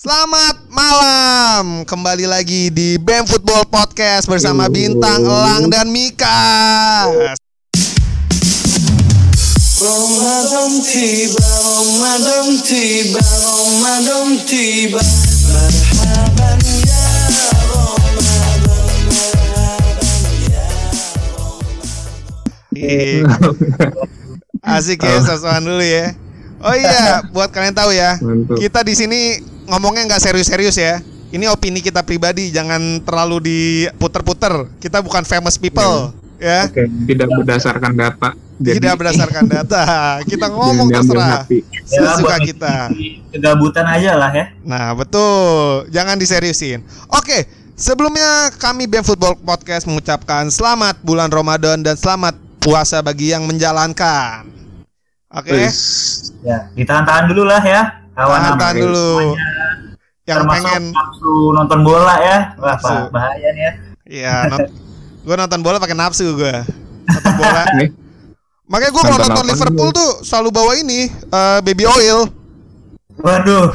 Selamat malam, kembali lagi di BEM Football Podcast bersama Bintang, Elang, dan Mika. Ramadan tiba, Ramadan tiba, Ramadan tiba. Marhaban ya Ramadan, marhaban ya Ih, Asik ya, sosokan dulu ya. Oh iya, buat kalian tahu ya, Mantap. kita di sini ngomongnya nggak serius-serius ya. Ini opini kita pribadi, jangan terlalu diputer-puter. Kita bukan famous people, ya. Oke, tidak berdasarkan data. Tidak berdasarkan data. Kita ngomong terserah. Sesuka buat kita. kegabutan aja lah ya. Nah, betul. Jangan diseriusin. Oke, sebelumnya kami BEM Football Podcast mengucapkan selamat bulan Ramadan dan selamat puasa bagi yang menjalankan. Oke, Wis. Ya, ditahan-tahan dulu lah ya. Kawan tahan dulu. Yang termasuk pengen nafsu nonton bola ya. Wah, Nafsu. bah- bahaya nih ya. Iya, gue nonton bola pakai nafsu gue. Nonton bola. Nih, Makanya gue kalau Nonton nonton Liverpool dulu? tuh selalu bawa ini eh, baby oil. Waduh.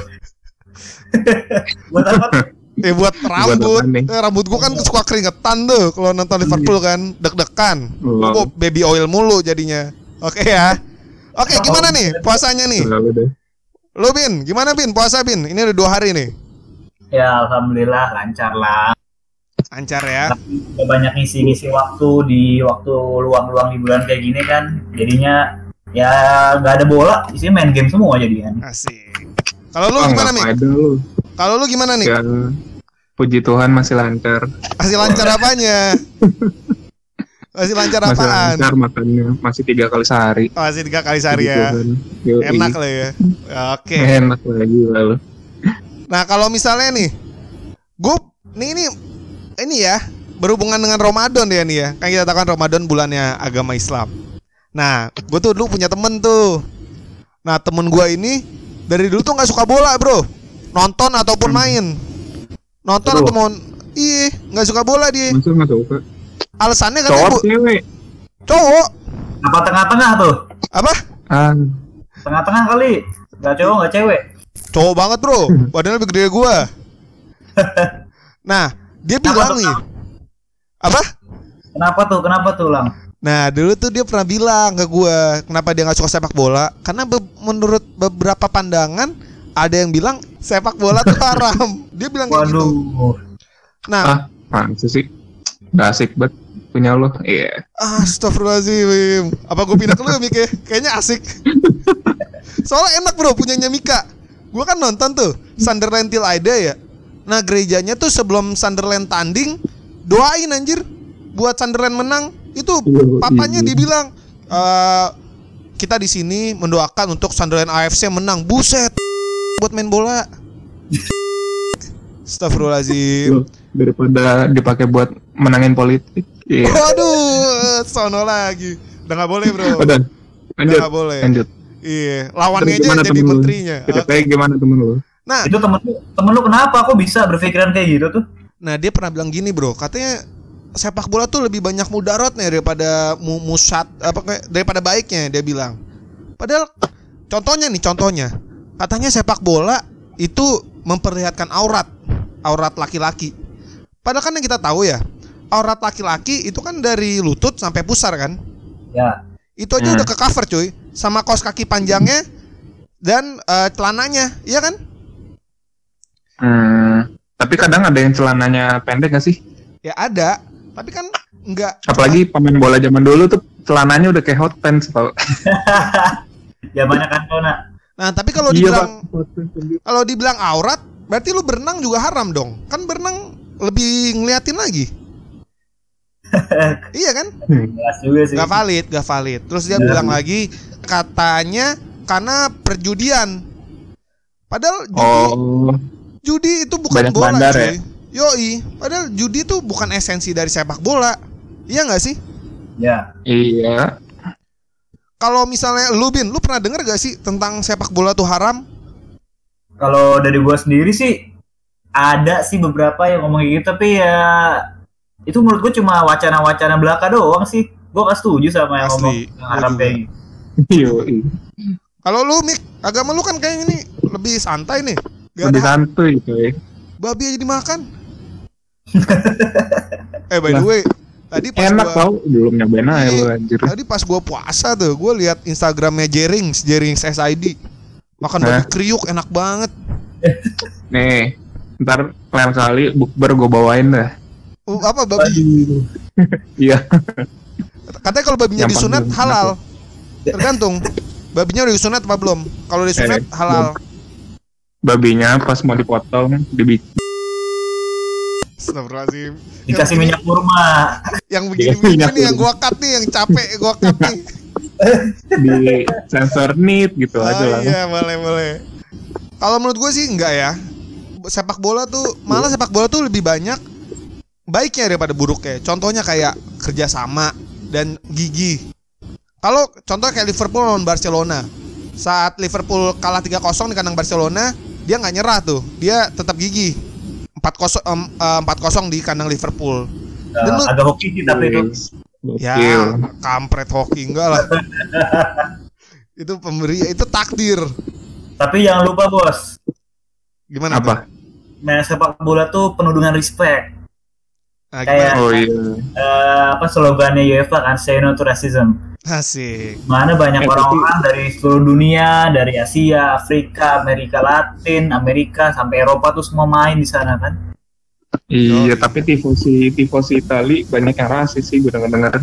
Buat apa? Eh buat rambut. nih? Eh, rambut gue kan suka keringetan tuh kalau nonton Liverpool kan deg-degan. Gua bawa baby oil mulu jadinya. Oke ya. Oke, gimana nih puasanya nih? Deh. Lu Bin, gimana Bin? Puasa Bin? Ini udah dua hari nih. Ya, alhamdulillah lancar lah. Lancar ya. Udah banyak ngisi-ngisi waktu di waktu luang-luang di bulan kayak gini kan. Jadinya ya nggak ada bola, isinya main game semua jadinya. Asik. Kalau lu Oh, gimana nih? Kalau lu gimana nih? Ya, puji Tuhan masih lancar. Masih lancar apanya? Masih lancar Masih apaan? lancar makannya. Masih tiga kali sehari. Oh, Masih tiga kali sehari Puji ya. Enak lah ya. Oke. Enak lagi lalu. Nah kalau misalnya nih, gue nih ini ini ya berhubungan dengan Ramadan ya nih ya. Kan kita tahu kan Ramadan bulannya agama Islam. Nah, gue tuh dulu punya temen tuh. Nah temen gue ini dari dulu tuh nggak suka bola bro, nonton ataupun main, nonton Aduh. atau mau Iya, nggak suka bola dia. Masa nggak suka? Alasannya katanya Cowok cewek. cowok Apa tengah-tengah tuh? apa? Ah, Tengah-tengah kali. Gak cowok, gak cewek. Cowok banget bro, badannya lebih gede gua. Nah, dia bilang nih, apa? Kenapa tuh? Kenapa tuh, Lang? Nah dulu tuh dia pernah bilang ke gua kenapa dia nggak suka sepak bola karena be- menurut beberapa pandangan ada yang bilang sepak bola tuh haram. Dia bilang kayak gitu. Waduh. Nah, ah, sih? Gak asik banget punya lo. Iya. astagfirullahaladzim. Apa gue pindah ke lu ya Mika? Kayaknya asik. Soalnya enak bro punyanya Mika. Gua kan nonton tuh Sunderland Till I Die ya. Nah gerejanya tuh sebelum Sunderland tanding doain anjir buat Sunderland menang. Itu Iya, papanya iya. dibilang eh kita di sini mendoakan untuk Sunderland AFC menang. Buset. Buat main bola. Astagfirullahaladzim. Daripada dipakai buat menangin politik. Iya. Waduh, sono lagi. Udah nggak boleh bro. Udah. Udah nggak boleh. Lanjut. Iya, lawannya aja gimana jadi temen menterinya. Kita Oke. kayak gimana temen lu? Nah, Itu temen lu, temen lu kenapa? Kok bisa berpikiran kayak gitu tuh? nah dia pernah bilang gini bro, katanya sepak bola tuh lebih banyak mudaratnya daripada mu musat apa kayak daripada baiknya dia bilang. Padahal contohnya nih contohnya, katanya sepak bola itu memperlihatkan aurat, aurat laki-laki. Padahal kan yang kita tahu ya, aurat laki-laki itu kan dari lutut sampai pusar kan. Ya. Itu aja Hmm. udah ke cover cuy, sama kaos kaki panjangnya dan eh, celananya, iya kan? Hmm, tapi kadang ada yang celananya pendek gak sih? Ya ada, tapi kan enggak Apalagi pemain bola zaman dulu tuh celananya udah kayak hot pants tau. Zamannya kan Kona. Nah, tapi kalau Iya, dibilang anjir. kalau dibilang aurat, berarti lu berenang juga haram dong. Kan berenang lebih ngeliatin lagi. iya kan? Jelas juga sih. Gak valid, gak valid. Terus dia Ya. bilang lagi katanya karena perjudian. Padahal judi, Oh, judi itu bukan Banyak bola, bandar cuy. Yoi, padahal judi itu bukan esensi dari sepak bola. Iya nggak sih? Ya. iya. Kalau misalnya lu Bin, lu pernah denger gak sih tentang sepak bola tuh haram? Kalau dari gua sendiri sih ada sih beberapa yang ngomong gitu tapi ya itu menurut gua cuma wacana-wacana belaka doang sih. Gua gak setuju sama yang Asli, ngomong juga. kayak gitu. Kalau lu Mik, agama lu kan kayak ini lebih santai nih. Gak Lebih santuy coy. babi aja dimakan. eh by the way, tadi pas Enak gua, tau, belum nyobain aja Iya. lu anjir. tadi pas gua puasa tuh, gua lihat Instagramnya Jerings, Jerings SID. Makan babi Hah? kriuk enak banget. Nih, ntar lain kali bukber gue bawain dah. Uh, apa babi? Iya, Katanya kalau babinya disunat halal. Tergantung. Babinya udah disunat apa belum? Kalau disunat Eh, halal. babinya pas mau dipotong dibikin Astagfirullahaladzim. Dikasih minyak kurma. Yang Iya, begini-begini minyak nih yang gua cut nih, yang capek gua cut nih. di sensor nit gitu Oh, aja lah. iya, boleh, boleh. Kalau menurut gue sih enggak ya. Sepak bola tuh malah sepak bola tuh lebih banyak baiknya daripada buruknya. Contohnya kayak kerjasama dan gigi. Kalau contoh kayak Liverpool lawan Barcelona. Saat Liverpool kalah 3-0 di kandang Barcelona, dia nggak nyerah tuh. Dia tetap gigi. 4-0 em, eh, 4-0 di kandang Liverpool. Lu- Eh, agak hoki sih tapi itu. Ya, kampret hoki enggak lah. itu pemberi itu takdir. Tapi jangan lupa bos, Gimana tuh? Apa? main sepak bola tuh penuh dengan respect. Nah, Kayak-? Oh iya. Eh, apa slogannya UEFA kan say no to racism. Asik. Mana banyak Eh, orang-orang dari seluruh dunia, dari Asia, Afrika, Amerika Latin, Amerika sampai Eropa tuh semua main di sana kan. Iya, tapi tifosi tifosi Itali banyak yang rasis sih gue denger denger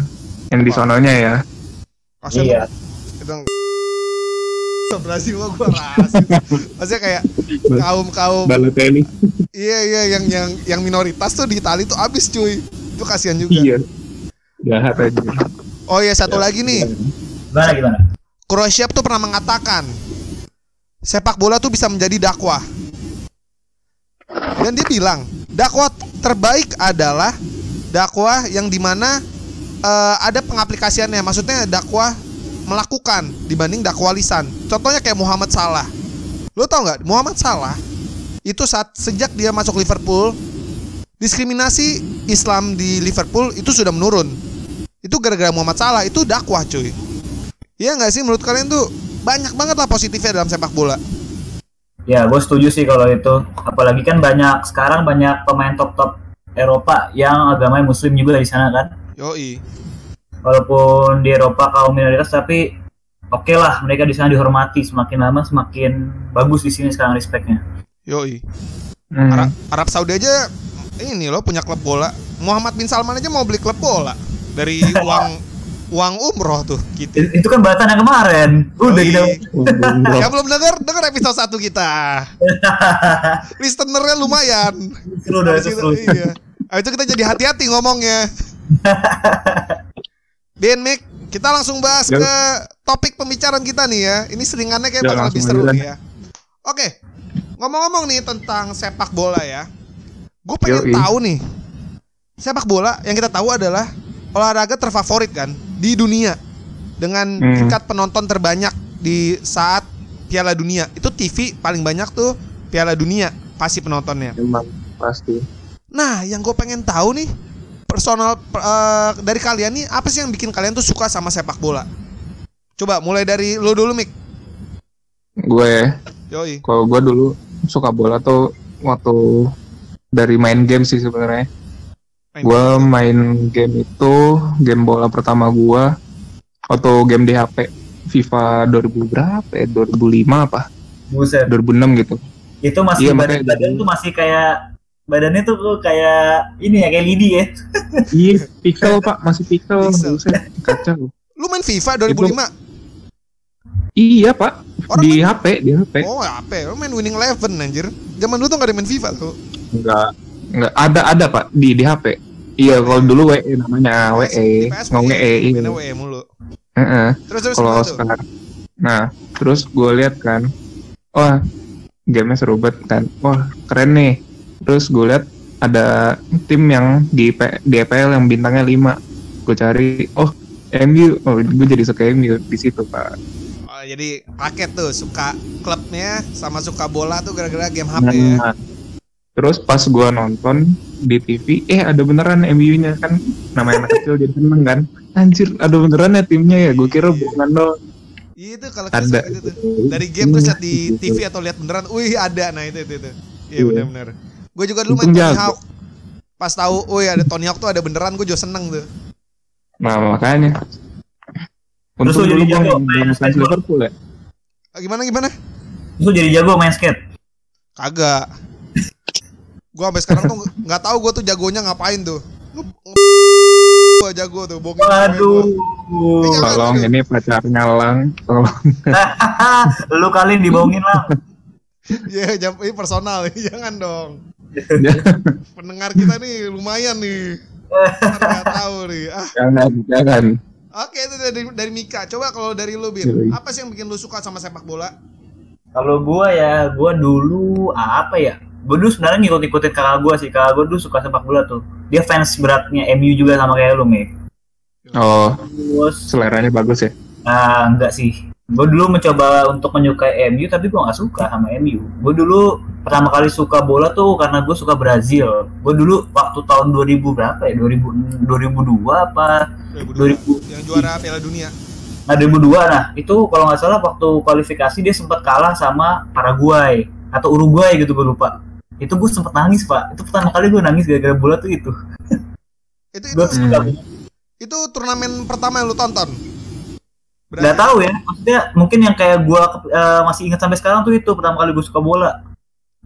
yang di sononya ya. Maksudnya Iya. Brazil mah gua rasis. Maksudnya kayak kaum-kaum Balotelli. iya iya yang yang yang minoritas tuh di Itali tuh abis cuy. Itu kasihan juga. Iya. Jahat aja. Oh iya satu lagi nih. Gimana gimana? Kroasia tuh pernah mengatakan sepak bola tuh bisa menjadi dakwah. Dan dia bilang dakwah terbaik adalah dakwah yang di mana eh, ada pengaplikasiannya. Maksudnya dakwah melakukan dibanding dakwah lisan. Contohnya kayak Muhammad Salah. Lo tau nggak Muhammad Salah itu saat sejak dia masuk Liverpool diskriminasi Islam di Liverpool itu sudah menurun. Itu gara-gara Muhammad Salah itu dakwah cuy. Iya nggak sih menurut kalian tuh banyak banget lah positifnya dalam sepak bola. Ya, gue setuju sih kalau itu. Apalagi kan banyak sekarang banyak pemain top-top Eropa yang agamanya Muslim juga di sana kan. Yoi. Walaupun di Eropa kaum minoritas, tapi oke lah mereka di sana dihormati. Semakin lama semakin bagus di sini sekarang respectnya. Yoi. Hmm. Arab, Arab Saudi aja ini loh punya klub bola. Muhammad bin Salman aja mau beli klub bola dari uang uang umroh tuh gitu. It- Itu kan bahasan yang kemarin. Udah gitu. Yang belum denger, denger episode 1 kita. Listenernya lumayan. Seru dah Habis itu iya. Itu kita jadi hati-hati ngomongnya. Ben Mick, kita langsung bahas Ya. ke topik pembicaraan kita nih ya. Ini seringannya kayak Ya, bakal lebih seru nih ya. Oke, ngomong-ngomong nih tentang sepak bola ya. Gue pengen Yoi. tahu nih, sepak bola yang kita tahu adalah olahraga terfavorit kan di dunia dengan Hmm. tingkat penonton terbanyak di saat Piala Dunia. Itu TV paling banyak tuh Piala Dunia pasti penontonnya. Emang pasti. Nah, yang gue pengen tahu nih personal eh, dari kalian nih apa sih yang bikin kalian tuh suka sama sepak bola? Coba mulai dari lo dulu Mik. Gue, Yoi. kalau gue dulu suka bola tuh waktu dari main game sih sebenarnya. Gue main game itu game bola pertama gue waktu game di HP FIFA 2000 berapa ya? 2005 apa? Buset. 2006 gitu. Itu masih Iya, badan, badan jadi- tuh masih kayak badannya tuh kayak ini ya kayak lidi ya. Iya, pixel pak, masih pixel. Pixel. Kacau. Lu main FIFA 2005? Iya pak, Orang di main- HP, di HP. Oh, ya? Lu main Winning Eleven anjir. Zaman dulu tuh gak ada main FIFA tuh. Enggak, enggak ada ada pak di di HP. Iya, kalau dulu WE namanya Di WE, nggak WE. Iya. WE mulu. Heeh. Terus terus Kalau sekarang, nah terus gue lihat kan, wah gamenya seru banget kan, wah keren nih. Terus gue lihat ada tim yang di P- di EPL yang bintangnya 5 Gue cari, oh MU, oh gue jadi suka MU di situ pak. Oh, jadi paket tuh suka klubnya sama suka bola tuh gara-gara game HP ya. Nah, Terus pas gua nonton di TV, eh ada beneran MU-nya kan namanya anak kecil jadi seneng kan. Anjir, ada beneran ya timnya ya. Gue kira bohongan doang. Itu kalau Ada. gitu tuh. Dari game terus liat di TV atau lihat beneran, wih ada. Nah itu itu itu. Iya Iya. benar-benar. Gue juga dulu main Tony. Hawk. Pas tahu, oh ya ada Tony Hawk tuh ada beneran, gue juga seneng tuh. Nah makanya. Untung lu dulu jadi gue belum main fans skateboard? Liverpool ya. Ah, Gimana gimana? Terus lu jadi jago main skate. Kagak. Gua sampai sekarang tuh nggak tahu gua tuh jagonya ngapain tuh. Gua jago tuh, bohongin Waduh. Iya. Tolong ini pacarnya lang. Tolong. lu kali dibohongin lah. Iya, jam ini personal, jangan dong. Pendengar kita nih lumayan nih. Nggak tahu nih. Ah, jangan, jangan. oke itu dari dari Mika. Coba kalau dari lu, Bin, apa sih yang bikin lu suka sama sepak bola? Kalau gua ya, gua dulu apa ya? Gua dulu sebenarnya ngikut-ngikutin kakak gua sih. Kakak gua dulu suka sepak bola tuh. Dia fans beratnya MU juga sama kayak lu, Mik. Oh, Terus seleranya bagus ya. ah enggak sih. Gue dulu mencoba untuk menyukai MU tapi gua nggak suka sama MU. Gue dulu pertama kali suka bola tuh karena gue suka Brazil. Gue dulu waktu tahun 2000 berapa ya? 2000 2002 apa? 2002 yang juara Piala Dunia. Nah 2002 nah itu kalau nggak salah waktu kualifikasi dia sempat kalah sama Paraguay atau Uruguay gitu gue lupa. Itu gue sempat nangis pak. Itu pertama kali gue nangis gara-gara bola tuh itu. Itu itu Gue. Hmm. itu turnamen pertama yang lu tonton. Gak tahu ya. Maksudnya mungkin yang kayak gue masih ingat sampai sekarang tuh itu pertama kali gue suka bola.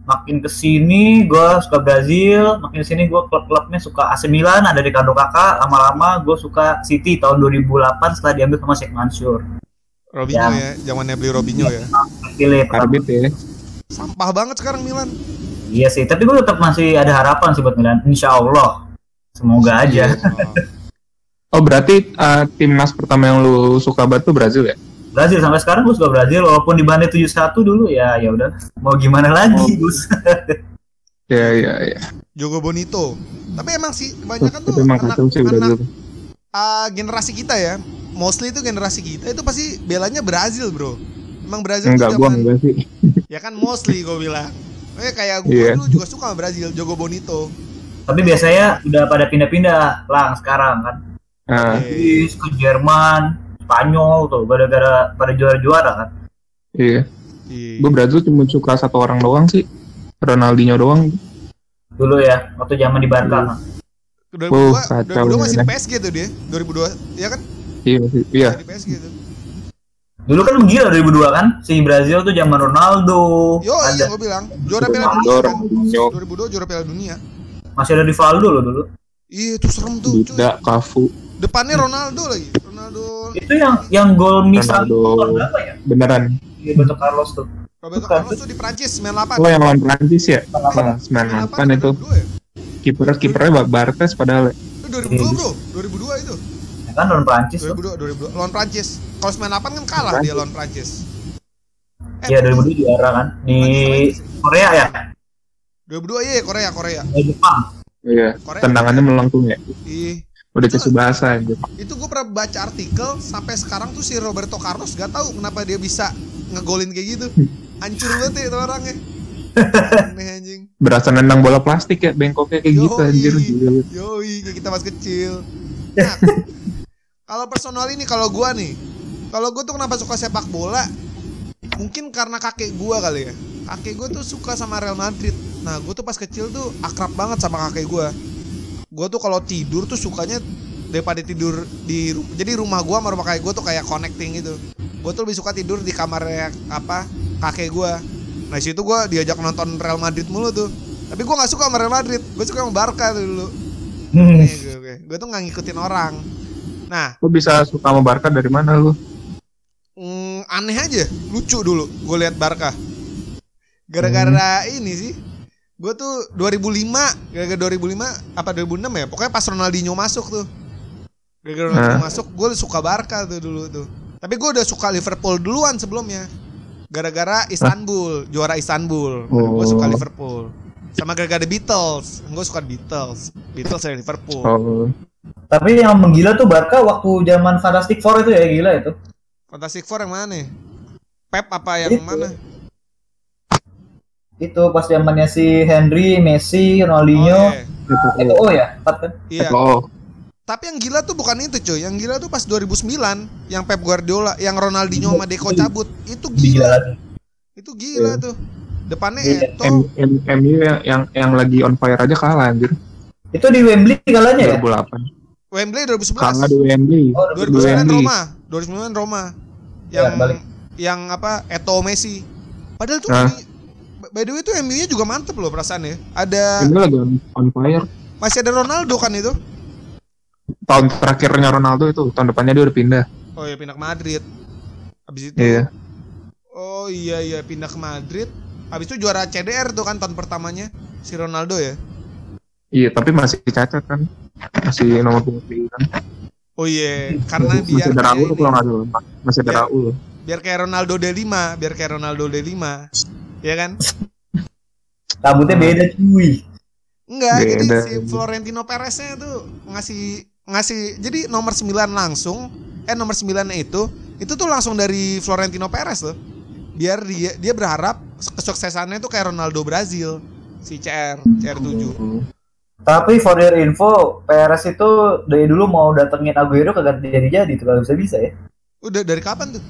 Makin ke sini gue suka Brazil, makin ke sini gue klub-klubnya suka AC Milan, ada Ricardo Kakak, lama-lama gue suka City tahun 2008 setelah diambil sama Sheikh Mansur. Robinho Ya. ya, zamannya beli Robinho ya. Pilih pertama. Arbit ya. Sampah banget sekarang Milan. Iya sih, tapi gue tetap masih ada harapan sih buat Milan. Insya Allah, semoga aja. Oh berarti uh, timnas pertama yang lu suka banget tuh Brazil ya? Brazil sampai sekarang gue suka Brazil, walaupun di bandai 71 dulu ya ya udah. Mau gimana lagi, Oh. Gus? Ya ya ya. Jogo Bonito. Tapi emang sih kebanyakan tuh Tapi emang anak, sih anak ah, generasi kita ya. Mostly itu generasi kita itu pasti belanya Brazil, Bro. Emang Brazil Enggak tuh gua enggak sih. ya kan mostly gue bilang. Eh kayak gue Iya. dulu juga suka sama Brazil, Jogo Bonito. Tapi biasanya udah pada pindah-pindah lang sekarang kan. Nah, Eh, Inggris ke Jerman, Spanyol tuh gara-gara pada juara-juara kan. iya. iya. Gue Brazil cuma suka satu orang doang sih. Ronaldinho doang. Dulu ya, waktu zaman di Barca. kan. 2002, Oh, kacau 2002 masih di. PSG tuh dia. 2002, ya kan? Iya masih. Iya. Di PSG tuh. Dulu kan gila 2002 kan, si Brazil tuh zaman Ronaldo, Yo, iya ada gue bilang juara Piala Ronaldo, Dunia kan. Ronaldinho, 2002 juara Piala Dunia. masih ada Rivaldo loh dulu. Iya, itu serem tuh, cuy. Dida, Cafu. Depannya Ronaldo lagi. Ronaldo Itu yang yang gol misal Ronaldo. ya? Beneran. Di Roberto Carlos tuh. Roberto Bukan. Carlos tuh di Prancis 98. Oh yang lawan Prancis ya? Apa? Nah, 98 itu 2002 ya? kiper kipernya Bar- Bartes padahal. ya. Itu 2002, Bro. 2002 itu. Ya kan lawan Prancis tuh. 2002, 2002 lawan Prancis. Kalau 98 kan kalah dia lawan Prancis. Eh, Iya 2002 juara kan di Korea ya, 2002 iya Korea, Korea. di Jepang. Iya. Korea. Tendangannya melengkung ya. Ih, Udah kayak subasa aja. itu gue pernah baca artikel sampai sekarang tuh si Roberto Carlos gak tahu kenapa dia bisa ngegolin kayak gitu. Hancur banget ya itu orangnya. Aneh anjing. Berasa nendang bola plastik ya, bengkoknya kayak gitu Yoi. anjir. Gila. Yoi, kayak kita pas kecil. Nah, kalau personal ini kalau gua nih, kalau gua tuh kenapa suka sepak bola? Mungkin karena kakek gua kali ya. Kakek gua tuh suka sama Real Madrid. Nah, gua tuh pas kecil tuh akrab banget sama kakek gua. Gua tuh kalau tidur tuh sukanya daripada tidur di jadi rumah gua sama rumah kakek gua tuh kayak connecting gitu. Gua tuh lebih suka tidur di kamarnya apa kakek gua. Nah, situ gua diajak nonton Real Madrid mulu tuh. Tapi gua nggak suka sama Real Madrid, gue suka sama Barca tuh dulu. Hmm. Nih, gue, gue, gue tuh nggak ngikutin orang. Nah, Lu bisa suka sama Barca dari mana lu? mm, aneh aja, lucu dulu gue lihat Barca. Gara-gara ini sih, gue tuh 2005, gara-gara 2005 apa 2006 ya, pokoknya pas Ronaldinho masuk tuh. Gara-gara Ronaldinho masuk, gue suka Barca tuh dulu tuh. Tapi gue udah suka Liverpool duluan sebelumnya. Gara-gara Istanbul, juara Istanbul. Gue Oh. suka Liverpool. Sama gara-gara The Beatles, gue suka Beatles. Beatles dari Liverpool. Oh, Tapi yang menggila tuh Barca waktu zaman Fantastic Four itu ya gila itu. Fantastic Four yang mana? Pep apa yang Itu. mana? Itu pas zamannya si Henry, Messi, Oh, Ronaldinho. iya. Itu oh ya, empat kan? Iya. oh, Tapi yang gila tuh bukan itu cuy, yang gila tuh pas 2009 yang Pep Guardiola, yang Ronaldinho sama Deco cabut, itu Gila. Itu gila Iya. tuh. Depannya Iya. M, MU yang, yang yang lagi on fire aja kalah anjir. Itu di Wembley kalahnya ya? 2008. Wembley 2011. Kalah di Wembley. Oh, Di 2009 Wembley. Roma, 2009 Roma. Ya, Yang balik. yang apa? Eto'o Messi. Padahal tuh Nah. By the way tuh MU-nya juga mantep loh perasaannya. Ada MU lagi on, fire. masih ada Ronaldo kan itu? Tahun terakhirnya Ronaldo itu, tahun depannya dia udah pindah. Oh ya pindah ke Madrid. Habis itu Iya. Oh iya iya pindah ke Madrid. Habis itu juara CDR tuh kan tahun pertamanya si Ronaldo ya. Iya, tapi masih cacat kan. Masih nomor 29 kan. Oh iya, karena Masih, biar masih ada Raul ini, kalau nggak salah. Masih ada Biar- Raul. biar kayak Ronaldo D5, biar kayak Ronaldo D5. Ya kan? Rambutnya beda cuy. Enggak, jadi Beda. si Florentino Perez-nya tuh ngasih ngasih jadi nomor 9 langsung eh nomor 9 itu itu tuh langsung dari Florentino Perez tuh. Biar dia dia berharap kesuksesannya tuh kayak Ronaldo Brazil si CR CR7. Tapi for your info, PRS itu dari dulu mau datengin Aguero kagak jadi-jadi tuh kalau bisa bisa ya. Udah dari kapan tuh?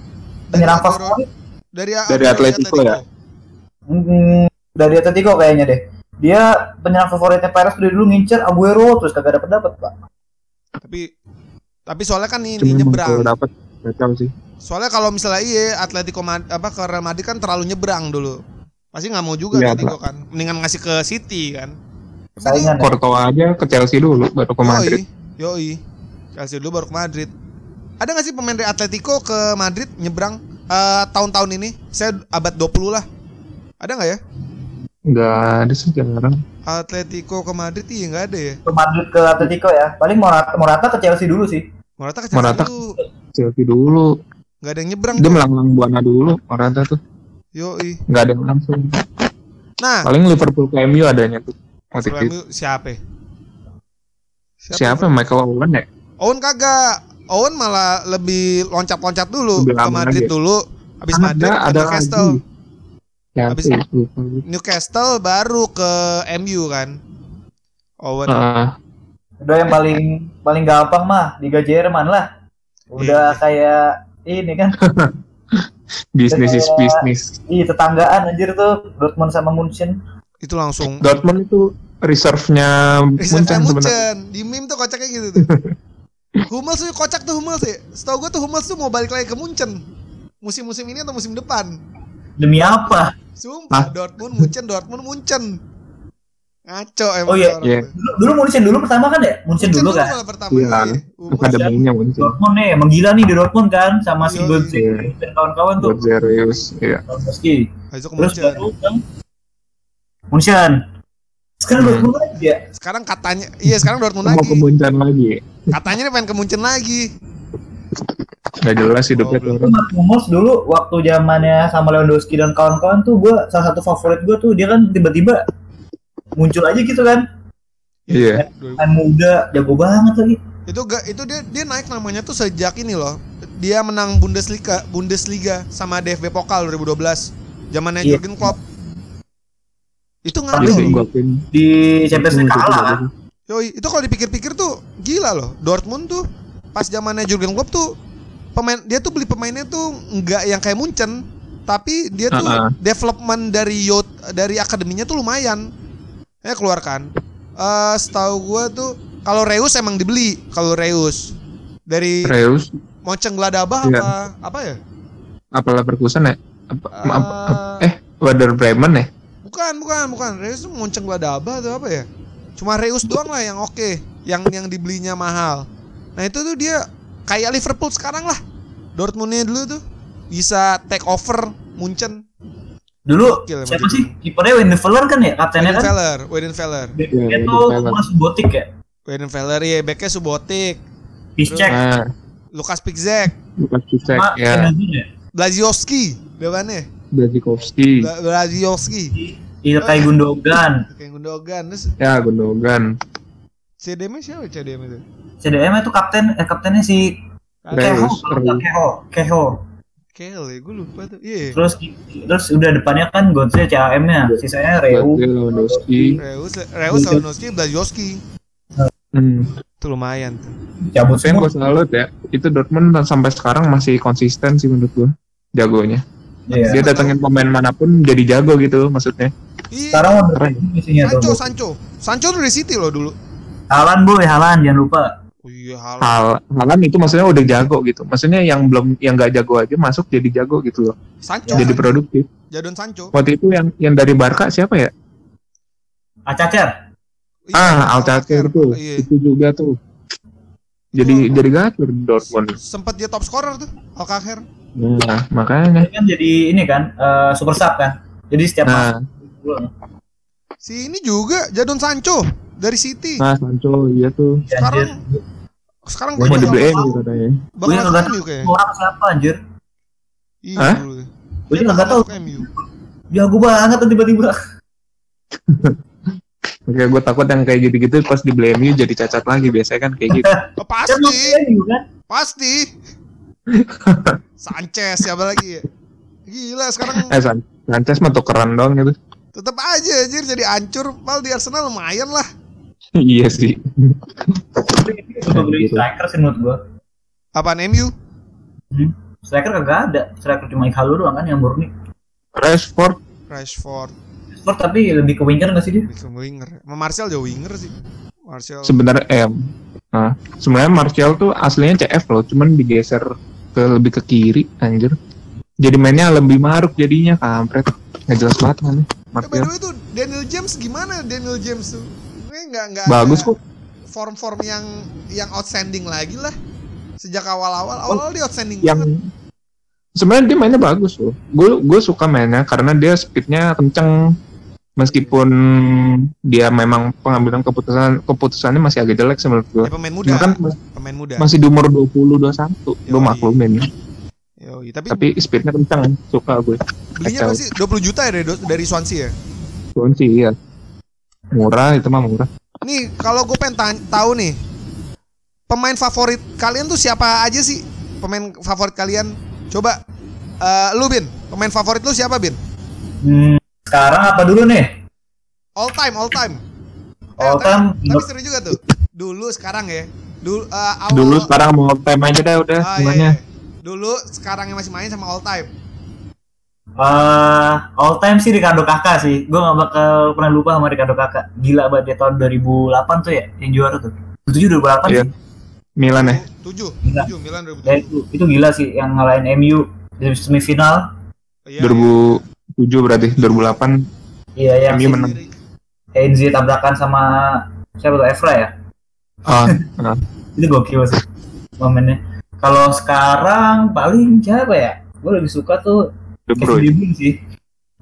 Dari Aguero- dari Dari Atletico ya? Hmm, dari Atletico kayaknya deh. Dia penyerang favoritnya PRS dari dulu ngincer Aguero terus kagak dapat dapat pak. Tapi tapi soalnya kan ini Cuma nyebrang. kalau dapat kacau sih. Soalnya kalau misalnya iya Atletico Mad- apa ke Real Madrid kan terlalu nyebrang dulu. Pasti nggak mau juga Iya, Atletico kan. Mendingan ngasih ke City kan. Saingan ya. Courtois aja ke Chelsea dulu baru ke Madrid. Yoi, yoi. Chelsea dulu baru ke Madrid. Ada nggak sih pemain dari Atletico ke Madrid nyebrang eh, tahun-tahun ini? Saya abad 20 lah. Ada nggak ya? Enggak ada sih jarang. Atletico ke Madrid iya nggak ada ya. Ke Madrid ke Atletico ya. Paling Morata, Morata ke Chelsea dulu sih. Morata ke Chelsea Morata. dulu. Chelsea dulu. Nggak ada yang nyebrang Dia melanglang buana dulu Morata tuh. Yoi. Enggak ada yang langsung. Nah, Paling Liverpool ke MU adanya tuh. Waktu itu. MU siapa? ya? Siapa Michael Owen ya? Owen kagak. Owen malah lebih loncat-loncat dulu Lebih ke Madrid lagi. dulu. Habis Madrid ke ada Newcastle. lagi. Siapa Habis- ya? Lupa. Newcastle baru ke MU kan. Owen. Ah, Udah yang paling paling gampang mah Liga Jerman lah. Udah Iya. kayak ini kan. bisnis is bisnis. Ih tetanggaan anjir tuh Dortmund sama Munchen. Itu langsung Dortmund itu reserve-nya Reserve Munchen sebenarnya. Munchen. Di meme tuh kocaknya gitu tuh. Hummels tuh kocak tuh Hummels sih. Setahu gue tuh Hummels tuh mau balik lagi ke Munchen. Musim-musim ini atau musim depan. Demi apa? Sumpah, Hah? Dortmund, Munchen, Dortmund, Munchen. Ngaco emang Oh, iya. Iya. tuh. Dulu, dulu Munchen dulu pertama kan ya? Munchen, dulu kan. malah pertama Iya. iya. Hummels. Akademinya Munchen. Dortmund nih emang gila nih di Dortmund kan sama si Iya, Götze iya. dan kawan-kawan tuh. Serius. Iya. Terus Munchen. baru kan Munchen. Sekarang Hmm. Dortmund lagi ya. Sekarang katanya, iya sekarang Dortmund Mau lagi. ke Munchen lagi. Katanya dia pengen ke Munchen lagi. Gak jelas hidupnya Oh, tuh Itu orang. Hummels dulu waktu zamannya sama Lewandowski dan kawan-kawan tuh gua salah satu favorit gua tuh dia kan tiba-tiba muncul aja gitu kan. Iya. Kan muda, jago banget lagi. Itu gak itu dia dia naik namanya tuh sejak ini loh. Dia menang Bundesliga, Bundesliga sama DFB Pokal 2012. Zamannya Iya. Jurgen Klopp. Itu Iya akuin. Di Champions League kalah kan. Yoi, itu kalau dipikir-pikir tuh gila loh. Dortmund tuh pas zamannya Jurgen Klopp tuh pemain dia tuh beli pemainnya tuh nggak yang kayak Munchen, tapi dia tuh Uh-uh. development dari youth dari akademinya tuh lumayan. Ya keluarkan. Eh setahu gua tuh kalau Reus emang dibeli, kalau Reus dari Reus Mönchengladbach Iya. apa apa ya? apa Leverkusen ya? Apa, Eh, apa- eh Werder Bremen ya? Bukan, bukan, bukan. Reus tuh Mönchengladbach atau apa ya? Cuma Reus doang lah yang oke, yang yang dibelinya mahal. Nah itu tuh dia kayak Liverpool sekarang lah. Dortmundnya dulu tuh bisa take over Munchen. Dulu Gokil siapa gitu. sih? Kipernya Weidenfeller kan ya kaptennya kan? Weidenfeller, Weidenfeller, Backnya Iya, tuh Weidenfeller. Thomas Botik ya. Weidenfeller ya, backnya Subotic, Piszczek Ah, Lukas Pikzek, Lukas Piszczek ya, ya. Blazioski, depannya, Blazikovski, Bla- Blazioski, Ilkay Gundogan. kayak Gundogan, terus ya Gundogan, CDM siapa CDM itu? CDM itu kapten eh kaptennya si Keho, Keho, Keho. Ya, gue lupa tuh. Iya. Terus terus udah depannya kan Götze CAM-nya, sisanya Reu. Lewandowski, Reus, Reus, Lewandowski, Blazioski. Hmm. Itu lumayan tuh. cabut semua gue salut ya, itu Dortmund sampai sekarang masih konsisten sih menurut gue jagonya. Iya. Dia datengin pemain mana pun jadi jago gitu maksudnya. Iya. sekarang Keren. Sancho, Sancho. Sancho tuh dari City loh dulu. Halan boy Halan jangan lupa iya, hal. Hal Halan itu maksudnya udah jago gitu. Maksudnya yang belum yang nggak jago aja masuk jadi jago gitu loh. Sancho. Jadi Sancho. produktif. Jadon Sancho. Waktu itu yang yang dari Barca siapa ya? Acacer Iya, ah, Alcacer tuh. Iya. Itu juga tuh. Jadi jadi gacor Dortmund. Sempet dia top scorer tuh, Alcacer. Nah, makanya. Dia kan jadi ini kan eh, super sub kan jadi setiap Nah, masuk Si ini juga Jadon Sancho dari City. nah Sancho iya tuh. Sekarang sekarang Gua mau bakal- dibeli MU katanya. bakal Gue masuk nggak MU kayak. orang siapa anjir Iya. Hah? gue Dia juga nggak bakal tahu jago banget tiba-tiba Oke, gue takut yang kayak gitu-gitu pas di beli MU jadi cacat lagi biasanya kan kayak gitu. Oh, pasti, kan pasti. Sanchez siapa lagi ya? Gila sekarang eh San Sanchez mah tukeran dong gitu. tetap aja anjir jadi hancur. Mal di Arsenal lumayan lah. Iya sih. Beli Gitu. striker sih menurut gue Apaan MU? striker kagak ada striker cuma Ikhalu doang kan yang murni Rashford Rashford, Sport tapi lebih ke winger nggak sih dia lebih ke winger. Sama Martial jauh winger sih. Martial. sebenarnya eh nah, sebenarnya Martial tuh aslinya CF loh, cuman digeser ke lebih ke kiri anjir. Jadi mainnya lebih maruk jadinya kampret. Nggak jelas banget kan Eh, by Martial. the way tuh Daniel James gimana Daniel James tuh? Gue nggak nggak Bagus kok. Form-form yang yang outstanding lagi lah. Sejak awal-awal, awal-awal dia outstanding yang banget. sebenarnya dia mainnya bagus loh. Gue gue suka mainnya karena dia speednya kenceng. Meskipun dia memang pengambilan keputusan keputusannya masih agak jelek sih menurut gue. Ya, pemain muda, Cuma kan pemain muda. masih di umur 20 21. Gue maklumin. Yoi, tapi, Tapi speednya kenceng, suka gue. belinya kacau. pasti 20 juta ya dari, dari Swansea ya. Sih iya. Murah itu mah murah. Nih, kalau gue pengen tanya- tahu nih, pemain favorit kalian tuh siapa aja sih? Pemain favorit kalian? Coba, eh, lu Bin, pemain favorit lu siapa Bin? hmm, sekarang apa dulu nih All time, all time. Eh, all tapi- time Tapi seru juga tuh. Dulu, sekarang ya. Dulu, eh, awal. Dulu sekarang mau time aja deh udah Ah, iya, semuanya. iya. Dulu, sekarang yang masih main sama all time. Eh, all time sih Ricardo Kakak sih. Gue gak bakal pernah lupa sama Ricardo Kakak gila banget dia tahun 2008 tuh ya yang juara tuh. 7 2008 Iya. sih. Milan ya. Tujuh, Gila. tujuh, Milan Ya, 2007. itu, itu gila sih yang ngalahin MU di semifinal. Iya, 2007 berarti 2008 iya yang MU si menang. Enzi tabrakan sama siapa tuh? Evra ya? Ah, ah. itu gokil sih momennya. Kalau sekarang paling siapa ya? Gue lebih suka tuh. De Bruyne sih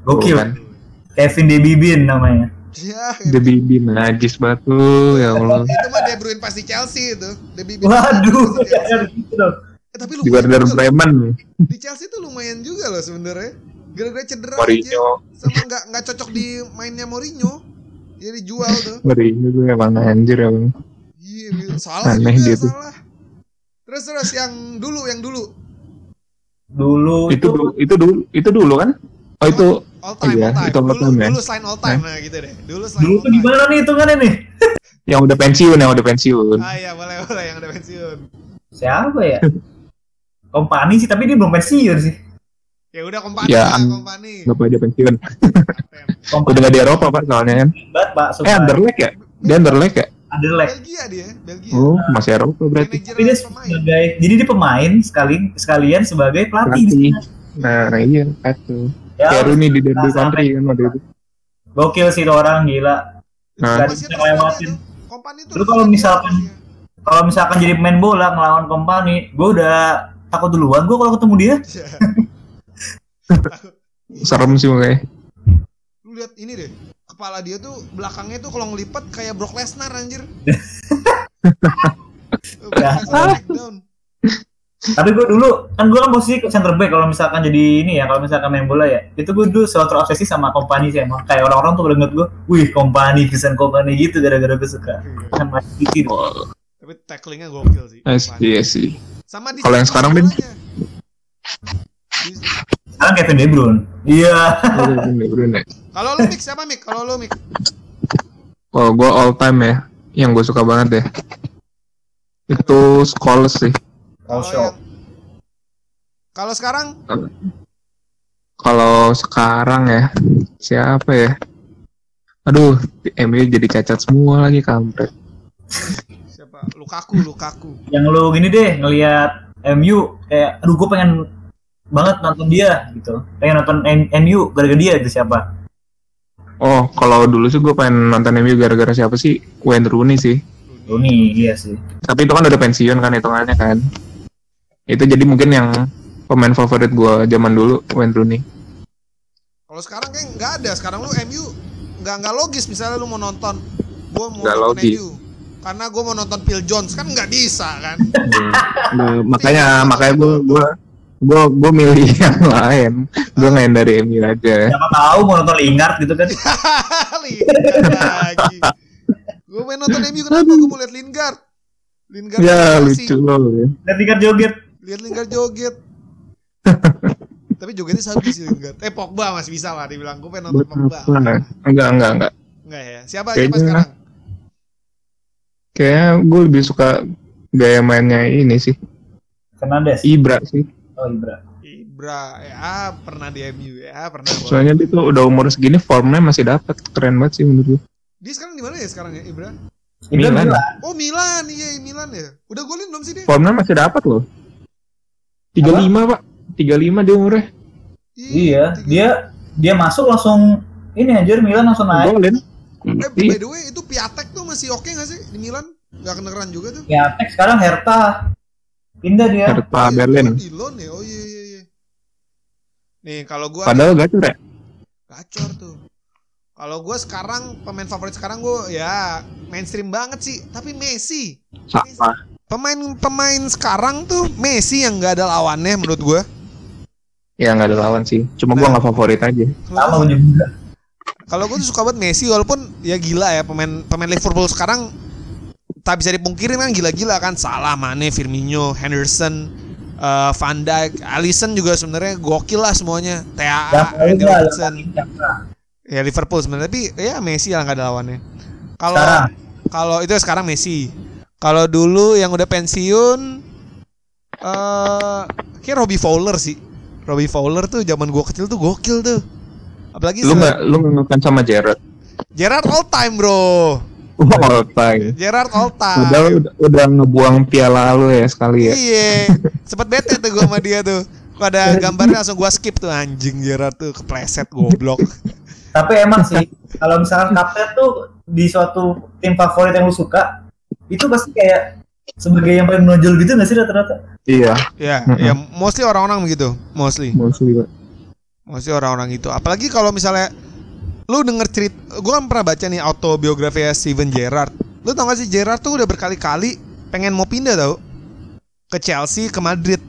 gokil Bukan. Kevin De Bruyne namanya Iya, De Bibi najis tuh ya Allah. itu mah De Bruyne pasti Chelsea itu. De Bruyne waduh gitu dong Eh, tapi Di Werder. Bremen, Di Chelsea tuh lumayan juga loh sebenarnya. Gara-gara cedera aja. Mourinho, Sama nggak nggak cocok di mainnya Mourinho. Dia dijual tuh. Mourinho tuh emang anjir ya bang. Iya, salah Aneh juga dia tuh. salah. Terus terus yang dulu yang dulu dulu Itu itu du- itu dulu itu dulu kan? Oh itu all time Iya, all time. itu all dulu, time ya. dulu selain all time nah gitu deh. Dulu selain dulu all tuh time. gimana nih hitungannya nih yang udah pensiun yang udah pensiun. Ah iya boleh boleh yang udah pensiun. siapa ya kompani sih tapi dia belum pensiun sih Ya udah kompani Ya, lah an- kompani. Gak boleh dia pensiun. Udah gak di Eropa pak soalnya kan. banget pak Eh Anderlecht ya? Dia Anderlecht ya? Anderlecht Belgia dia, Belgia. Oh masih Eropa berarti. Tapi dia sebagai jadi dia pemain sekali sekalian sebagai pelatih Pelatih. Nah iya itu. Ya Kayak Rooney di Derby Country kan waktu itu. gokil sih tuh orang gila Nah. Lewatin. Terus kalau misalkan- kalau misalkan jadi pemain bola ngelawan kompani gue udah takut duluan gue kalau ketemu dia Serem sih makanya. Lu lihat ini deh. Kepala dia tuh belakangnya tuh kalau ngelipat kayak Brock Lesnar anjir. Brock Lesnar takedown. Tapi gue dulu kan gue kan posisi center back kalau misalkan jadi ini ya kalau misalkan main bola ya itu gue dulu selalu terobsesi sama kompani sih emang kayak orang-orang tuh pada ngeliat gue wih kompani Vincent kompani gitu gara-gara gue suka sama City Oh, Tapi tacklingnya gokil sih. I see, I see. Sama di Kalau yang sekarang, Bin? sekarang Kevin De Bruyne iya De Bruyne. Kalau lu mix siapa mix? Kalau lu mix Oh, gue all time ya. yang gue suka banget deh. Itu Scholes sih. Kalau shot. yang- Kalau sekarang Kalau sekarang ya, siapa ya? Aduh, MU jadi cacat semua lagi kampret. siapa? Lukaku, Lukaku. Yang lu gini deh ngelihat MU kayak aduh gue pengen banget nonton dia gitu. Pengen nonton M- MU gara-gara dia itu siapa? Oh, kalau dulu sih gue pengen nonton MU gara-gara siapa sih? Wayne Rooney sih. Rooney, iya sih. Tapi itu kan udah pensiun kan hitungannya kan. Itu jadi mungkin yang pemain favorit gue zaman dulu Wayne Rooney. Kalau sekarang kayak nggak ada. Sekarang lu MU nggak nggak logis. Misalnya lu mau nonton, gua mau Nggak nonton logis. MU. Karena gua mau nonton Phil Jones kan nggak bisa kan. Nah, makanya makanya gue gue gue gue milih yang lain. Gue dari MU aja. Siapa tahu mau nonton Lingard gitu kan. Lingard lagi. Gue main nonton MU kenapa? Gue mau lihat Lingard. Lingard Ya lucu loh. ya. Lingard joget. Lihat Lingard joget. Tapi jogetnya sabi sih Lingard. Eh Pogba masih bisa lah dibilang. Gue pengen nonton Pogba. Enggak enggak enggak. Enggak ya. Siapa siapa Kayaknya- sekarang? Kayaknya gue lebih suka gaya mainnya ini sih. Fernandes. Ibra sih. Oh Ibra. Ibra ya pernah di MU ya pernah. Soalnya dia tuh udah umur segini formnya masih dapat keren banget sih menurut gue. Dia sekarang di mana ya sekarang ya Ibra? Ibra Milan. Milan. Oh Milan, iya Milan ya. Udah golin belum sih dia? Formnya masih dapat loh. 35 pak. 35 dia umurnya. Iya, tiga- dia dia masuk langsung ini anjir Milan langsung naik. Golin. Eh, Iya. by the way itu Piatek tuh masih oke nggak sih di Milan? Gak kedengeran juga tuh. Ya, Tek sekarang Hertha. Pindah dia. Hertha Oh, iya, Berlin. oh, di loan ya. Oh iya iya iya. Nih kalau gua Padahal gacor ya. gacor tuh. Kalau gua sekarang pemain favorit sekarang gua ya mainstream banget sih, tapi Messi. Sama. Pemain-pemain sekarang tuh Messi yang nggak ada lawannya menurut gua. Ya nggak ada lawan sih. Cuma gua nggak favorit aja. Sama gue juga. Kalau gue tuh suka banget Messi walaupun ya gila ya pemain pemain Liverpool sekarang tak bisa dipungkirin kan gila-gila kan Salah, Mane, Firmino, Henderson, eh, Van Dijk, Alisson juga sebenarnya gokil lah semuanya. TAA, Yang Andy yang Robertson. paling cakep. Ya Liverpool sebenarnya tapi ya Messi lah nggak ada lawannya. Kalau kalau itu sekarang Messi. Kalau dulu yang udah pensiun eh kayak Robbie Fowler sih. Robbie Fowler tuh zaman gua kecil tuh gokil tuh. Apalagi Lu se- nggak lu ngefans sama Gerrard? Gerard all time, Bro. All time. Gerard all time. Padahal udah, udah ngebuang piala lu ya sekali ya. Iya. Sempet bete tuh gua sama dia tuh. Kalau ada gambarnya langsung gua skip tuh anjing Gerard tuh kepleset goblok. Tapi emang sih kalau misalkan kapten tuh di suatu tim favorit yang lu suka itu pasti kayak sebagai yang paling menonjol gitu gak sih rata-rata? Iya. ya, Mm-mm. ya mostly orang-orang begitu, mostly. Mostly Pak. Mostly orang-orang itu. Apalagi kalau misalnya lu denger cerita, gua kan pernah baca nih autobiografi Steven Gerrard. Lu tau gak sih Gerrard tuh udah berkali-kali pengen mau pindah tau ke Chelsea, ke Madrid.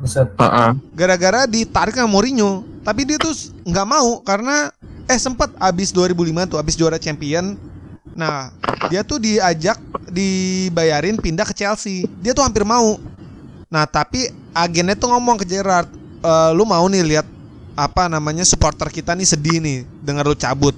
Buset. Heeh. gara-gara ditarik sama Mourinho tapi dia tuh nggak mau karena eh sempat abis 2005 tuh abis juara champion nah dia tuh diajak dibayarin pindah ke Chelsea. Dia tuh hampir mau. Nah tapi agennya tuh ngomong ke Gerrard "Eh, lu mau nih lihat apa namanya supporter kita nih sedih nih dengar lu cabut.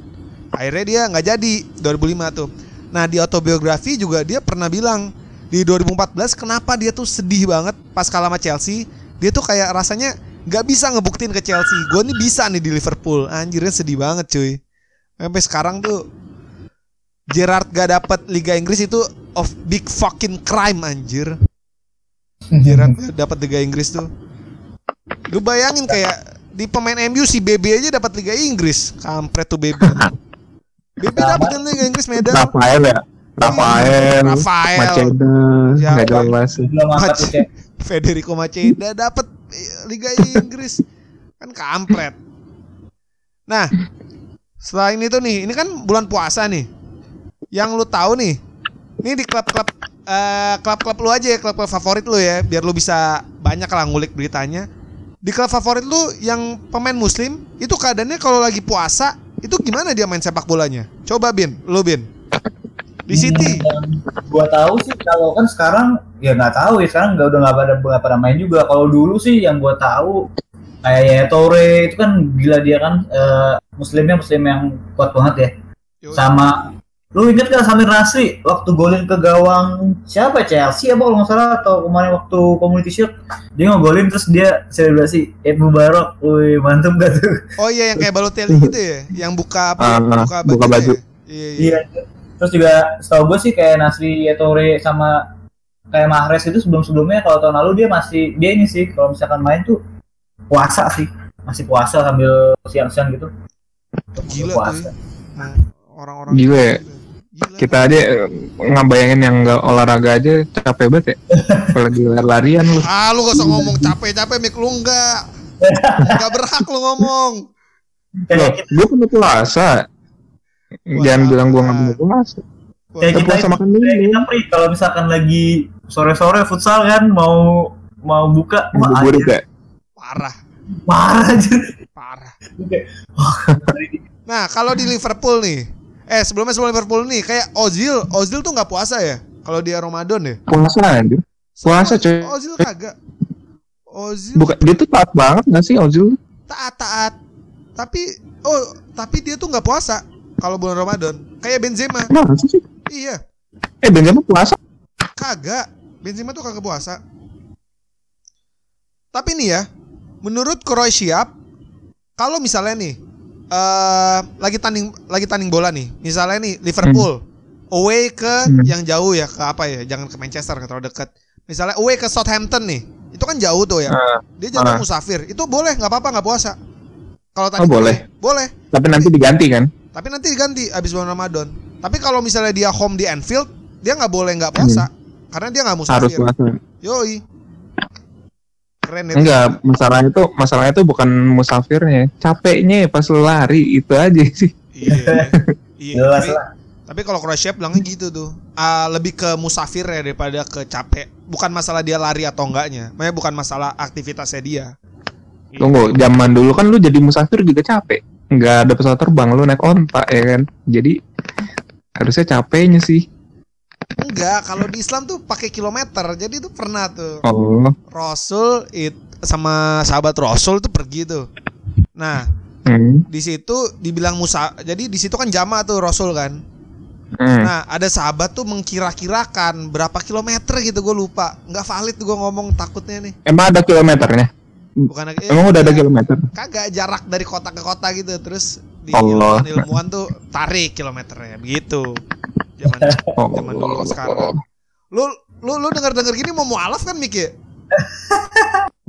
Akhirnya dia nggak jadi 2005 tuh. Nah di autobiografi juga dia pernah bilang di 2014 kenapa dia tuh sedih banget pas kalah sama Chelsea? Dia tuh kayak rasanya nggak bisa ngebuktiin ke Chelsea. Gue nih bisa nih di Liverpool. Anjirnya sedih banget cuy. Sampai sekarang tuh Gerrard gak dapet Liga Inggris itu of big fucking crime anjir Gerrard gak dapet Liga Inggris tuh lu bayangin kayak di pemain MU si BB aja dapat Liga Inggris kampret tuh BB BB dapet kan Liga Inggris medal Rafael ya. Rafael. Rafael Maceda. Siapa? Nggak jelas. Belum angkat Mac- Federico Maceda dapat Liga Inggris kan kampret. Nah, selain itu nih, ini kan bulan puasa nih. Yang lu tahu nih, ini di klub-klub eh, klub-klub lu aja ya, klub-klub favorit lu ya, biar lu bisa banyak lah ngulik beritanya. Di klub favorit lu yang pemain muslim, itu keadaannya kalau lagi puasa, itu gimana dia main sepak bolanya? Coba Bin, lu Bin. Di City. yang gua tahu sih kalau kan sekarang ya nggak tahu ya sekarang nggak udah nggak pada nggak pada main juga kalau dulu sih yang gua tahu kayak Yaya Toure itu kan gila dia kan eh, muslimnya muslim yang kuat banget ya sama Lu inget gak Samir Nasri waktu golin ke gawang siapa Chelsea apa kalau nggak salah atau kemarin waktu Community Shield dia ngegolin terus dia selebrasi Eid Mubarak, wih mantep gak tuh? Oh iya yang kayak Balotelli gitu ya, yang buka apa? Ah, buka baju. buka baju. Ya? Iya, iya. Iya. Terus juga setahu gue sih kayak Nasri Ettore sama kayak Mahrez itu sebelum-sebelumnya kalau tahun lalu dia masih dia ini sih kalau misalkan main tuh puasa sih masih puasa sambil siang-siang gitu. Gila puasa. tuh. Nah, orang-orang Gila ya. Gila. Kita aja eh, ngebayangin yang nggak olahraga aja capek banget ya. Apalagi lari-larian lu. Ah, lu gak usah ngomong capek-capek, Mik. Lu enggak. Enggak berhak lu ngomong. Loh, gue punya puasa. Jangan bilang gue nggak punya puasa. kayak Kita puasa makan kayak kita dulu. Pri, kalau misalkan lagi sore-sore futsal kan mau mau buka anjir, ya. Parah, parah aja. parah. Nah, kalau di Liverpool nih. Eh, sebelumnya sebelum Liverpool nih, kayak Ozil, Ozil tuh nggak puasa ya? Kalau dia Ramadan ya? Puasa aja. Puasa, coy. Ozil kagak. Ozil Bukan dia tuh taat banget nggak sih Ozil? taat-taat. Tapi oh, tapi dia tuh nggak puasa kalau bulan Ramadan. Kayak Benzema. Masa sih? Iya, Eh Benzema puasa. kagak. Benzema tuh kagak puasa. Tapi nih ya, menurut Kroasia, kalau misalnya nih eh lagi tanding lagi tanding bola nih, misalnya nih Liverpool away ke Hmm. yang jauh ya, ke apa ya? Jangan ke Manchester, terlalu dekat. Misalnya away ke Southampton nih, itu kan jauh tuh ya. Ah, Dia jadwal ah. musafir, itu boleh nggak apa-apa nggak puasa. Kalau tadi Oh, boleh. boleh. tapi nanti diganti kan? Tapi nanti diganti abis bulan Ramadan. Tapi kalau misalnya dia home di Anfield, dia nggak boleh nggak puasa karena dia nggak Hmm. Harus musafir. puasa. Yoi. Keren itu. Enggak, masalahnya tuh masalahnya tuh bukan musafirnya, capeknya pas lu lari itu aja sih. Iya. iya. Jelas tapi, lah. tapi kalau Kroasia bilangnya gitu tuh. Ah, lebih ke musafir ya daripada ke capek. Bukan masalah dia lari atau enggaknya. Makanya bukan masalah aktivitasnya dia. Tunggu, zaman dulu kan lu jadi musafir juga capek. Nggak ada pesawat terbang, lu naik onta ya kan. Jadi harusnya capeknya sih. Enggak, kalau di Islam tuh pakai kilometer. Jadi itu pernah tuh. Oh, Rasul it, sama sahabat Rasul tuh pergi tuh. Nah, hmm, di situ dibilang Musa. Jadi di situ kan jama tuh Rasul kan. hmm. Nah, ada sahabat tuh mengkira-kirakan berapa kilometer gitu gue lupa. Nggak valid gue ngomong takutnya nih. Emang ada kilometernya? Bukan eh, Emang udah ada iya, kilometer? Kagak jarak dari kota ke kota gitu. Terus di Allah. ilmuwan, ilmuwan tuh tarik kilometernya begitu. Zaman Oh, zaman dulu ke sekarang. Lu lu lu dengar-dengar gini mau mualaf kan Mik ya?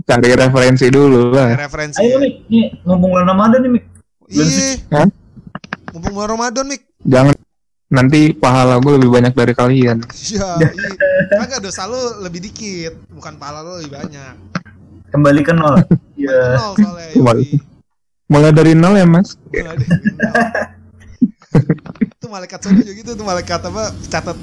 Cari referensi dulu lah. referensi. Ayo. Mik, nih ngomong bulan Ramadan nih Mik. Iya. Mumpung bulan Ramadan Mik. Jangan nanti pahala gue lebih banyak dari kalian. Iya, iya. Kagak dosa lu lebih dikit, bukan pahala lu lebih banyak. Kembali ke nol. Iya. Nol soalnya. Kembali. Mulai dari nol ya mas. Mulai dari nol. Itu malaikat surga juga gitu tuh malaikat apa catat.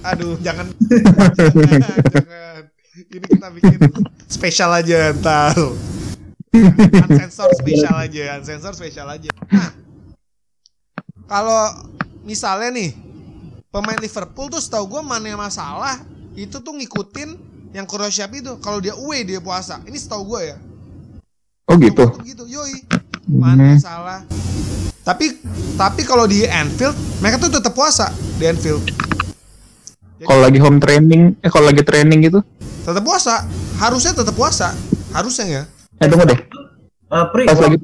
Aduh, jangan. jangan, jangan. Ini kita bikin spesial aja ntar. Unsensor spesial aja, unsensor spesial aja. Nah, kalau misalnya nih pemain Liverpool tuh setahu gue mana yang masalah itu tuh ngikutin yang Kroasia itu kalau dia away dia puasa. Ini setahu gue ya. Oh gitu. Tuh gitu. Yoi. Mana Hmm. salah? Tapi tapi kalau di Anfield mereka tuh tetap puasa di Anfield. Kalau lagi home training, eh kalau lagi training gitu, Tetap puasa. Harusnya tetap puasa. Harusnya ya. eh tunggu deh. Eh, Pri, Pas lagi-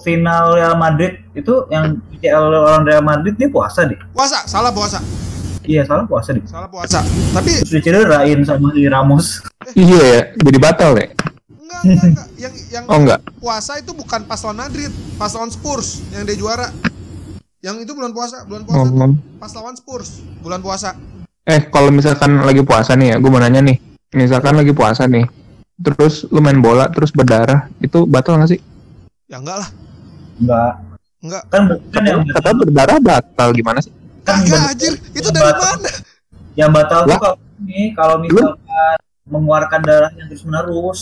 final Real Madrid itu yang PCL lawan Real Madrid dia puasa deh. Puasa, salah puasa. Iya salah puasa deh. Salah puasa. Tapi Terus dicederain sama si Ramos. Iya ya, jadi batal ya. Enggak, enggak, enggak. Yang yang Oh enggak. puasa itu bukan pas lawan Madrid, pas lawan Spurs yang dia juara. Yang itu bulan puasa, bulan puasa tuh Oh. pas lawan Spurs, bulan puasa. Eh kalau misalkan lagi puasa nih ya, gue mau nanya nih. Misalkan lagi puasa nih, terus lu main bola terus berdarah, itu batal nggak sih? Ya enggak lah, Enggak. enggak. Kan kan yang Kata berdarah batal gimana sih? kan Kagak yang- anjir, itu dari batal- mana? Yang batal tuh kalau ini kalau misalkan mengeluarkan darah yang terus menerus.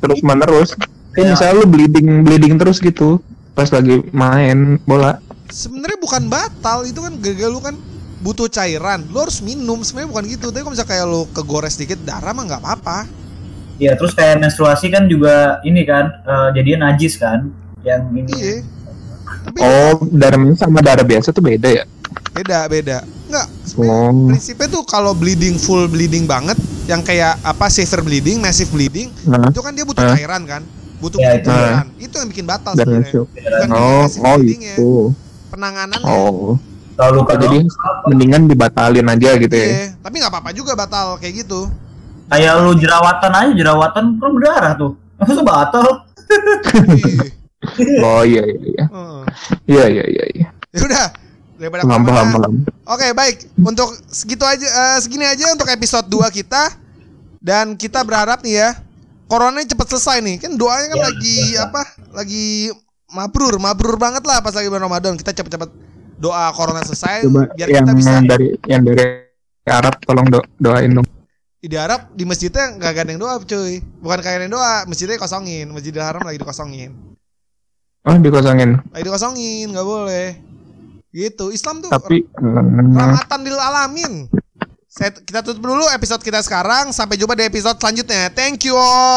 Terus menerus. Kayak Ya. misalnya lu bleeding bleeding terus gitu pas lagi main bola. Sebenarnya bukan batal, itu kan gagal lu kan butuh cairan. Lu harus minum, sebenarnya bukan gitu. Tapi kalau misalnya kayak lu kegores dikit darah mah nggak apa-apa. Iya, terus kayak menstruasi kan juga ini kan eh, jadinya najis kan. Yang ini. Iya. Tapi Oh, darah sama darah biasa tuh beda ya? Beda, beda. Enggak, Oh. prinsipnya tuh kalau bleeding full bleeding banget yang kayak apa severe bleeding, massive bleeding, Nah, itu kan dia butuh Hah? cairan kan? Butuh Ya, itu. cairan. Itu yang bikin batal dan sebenarnya. Bukan Oh, oh bleedingnya. itu. Penanganannya. Oh. Kalau luka Jadi mendingan dibatalin aja gitu ya. Iya, tapi nggak apa-apa juga batal kayak gitu. kayak lu jerawatan aja jerawatan kan berdarah tuh. Masa batal? Ih, Oh iya iya iya. heeh. Iya iya iya iya. Ya udah, daripada paham. Oke, baik. Untuk segitu aja eh, segini aja untuk episode 2 kita. Dan kita berharap nih ya, corona cepet selesai nih. Kan doanya kan Ya, lagi ya. apa? Lagi mabrur, mabrur banget lah pas lagi bulan Ramadan. Kita cepet-cepet doa corona selesai Coba biar yang kita bisa dari yang dari Arab tolong do- doain dong. di Arab di masjidnya nggak gandeng doa cuy bukan kayak doa masjidnya kosongin masjidil haram lagi dikosongin Oh dikosongin. lagi dikosongin nggak boleh gitu Islam tuh Tapi hmm, rahmatan lil alamin. Saya- kita tutup dulu episode kita sekarang sampai jumpa di episode selanjutnya. Thank you all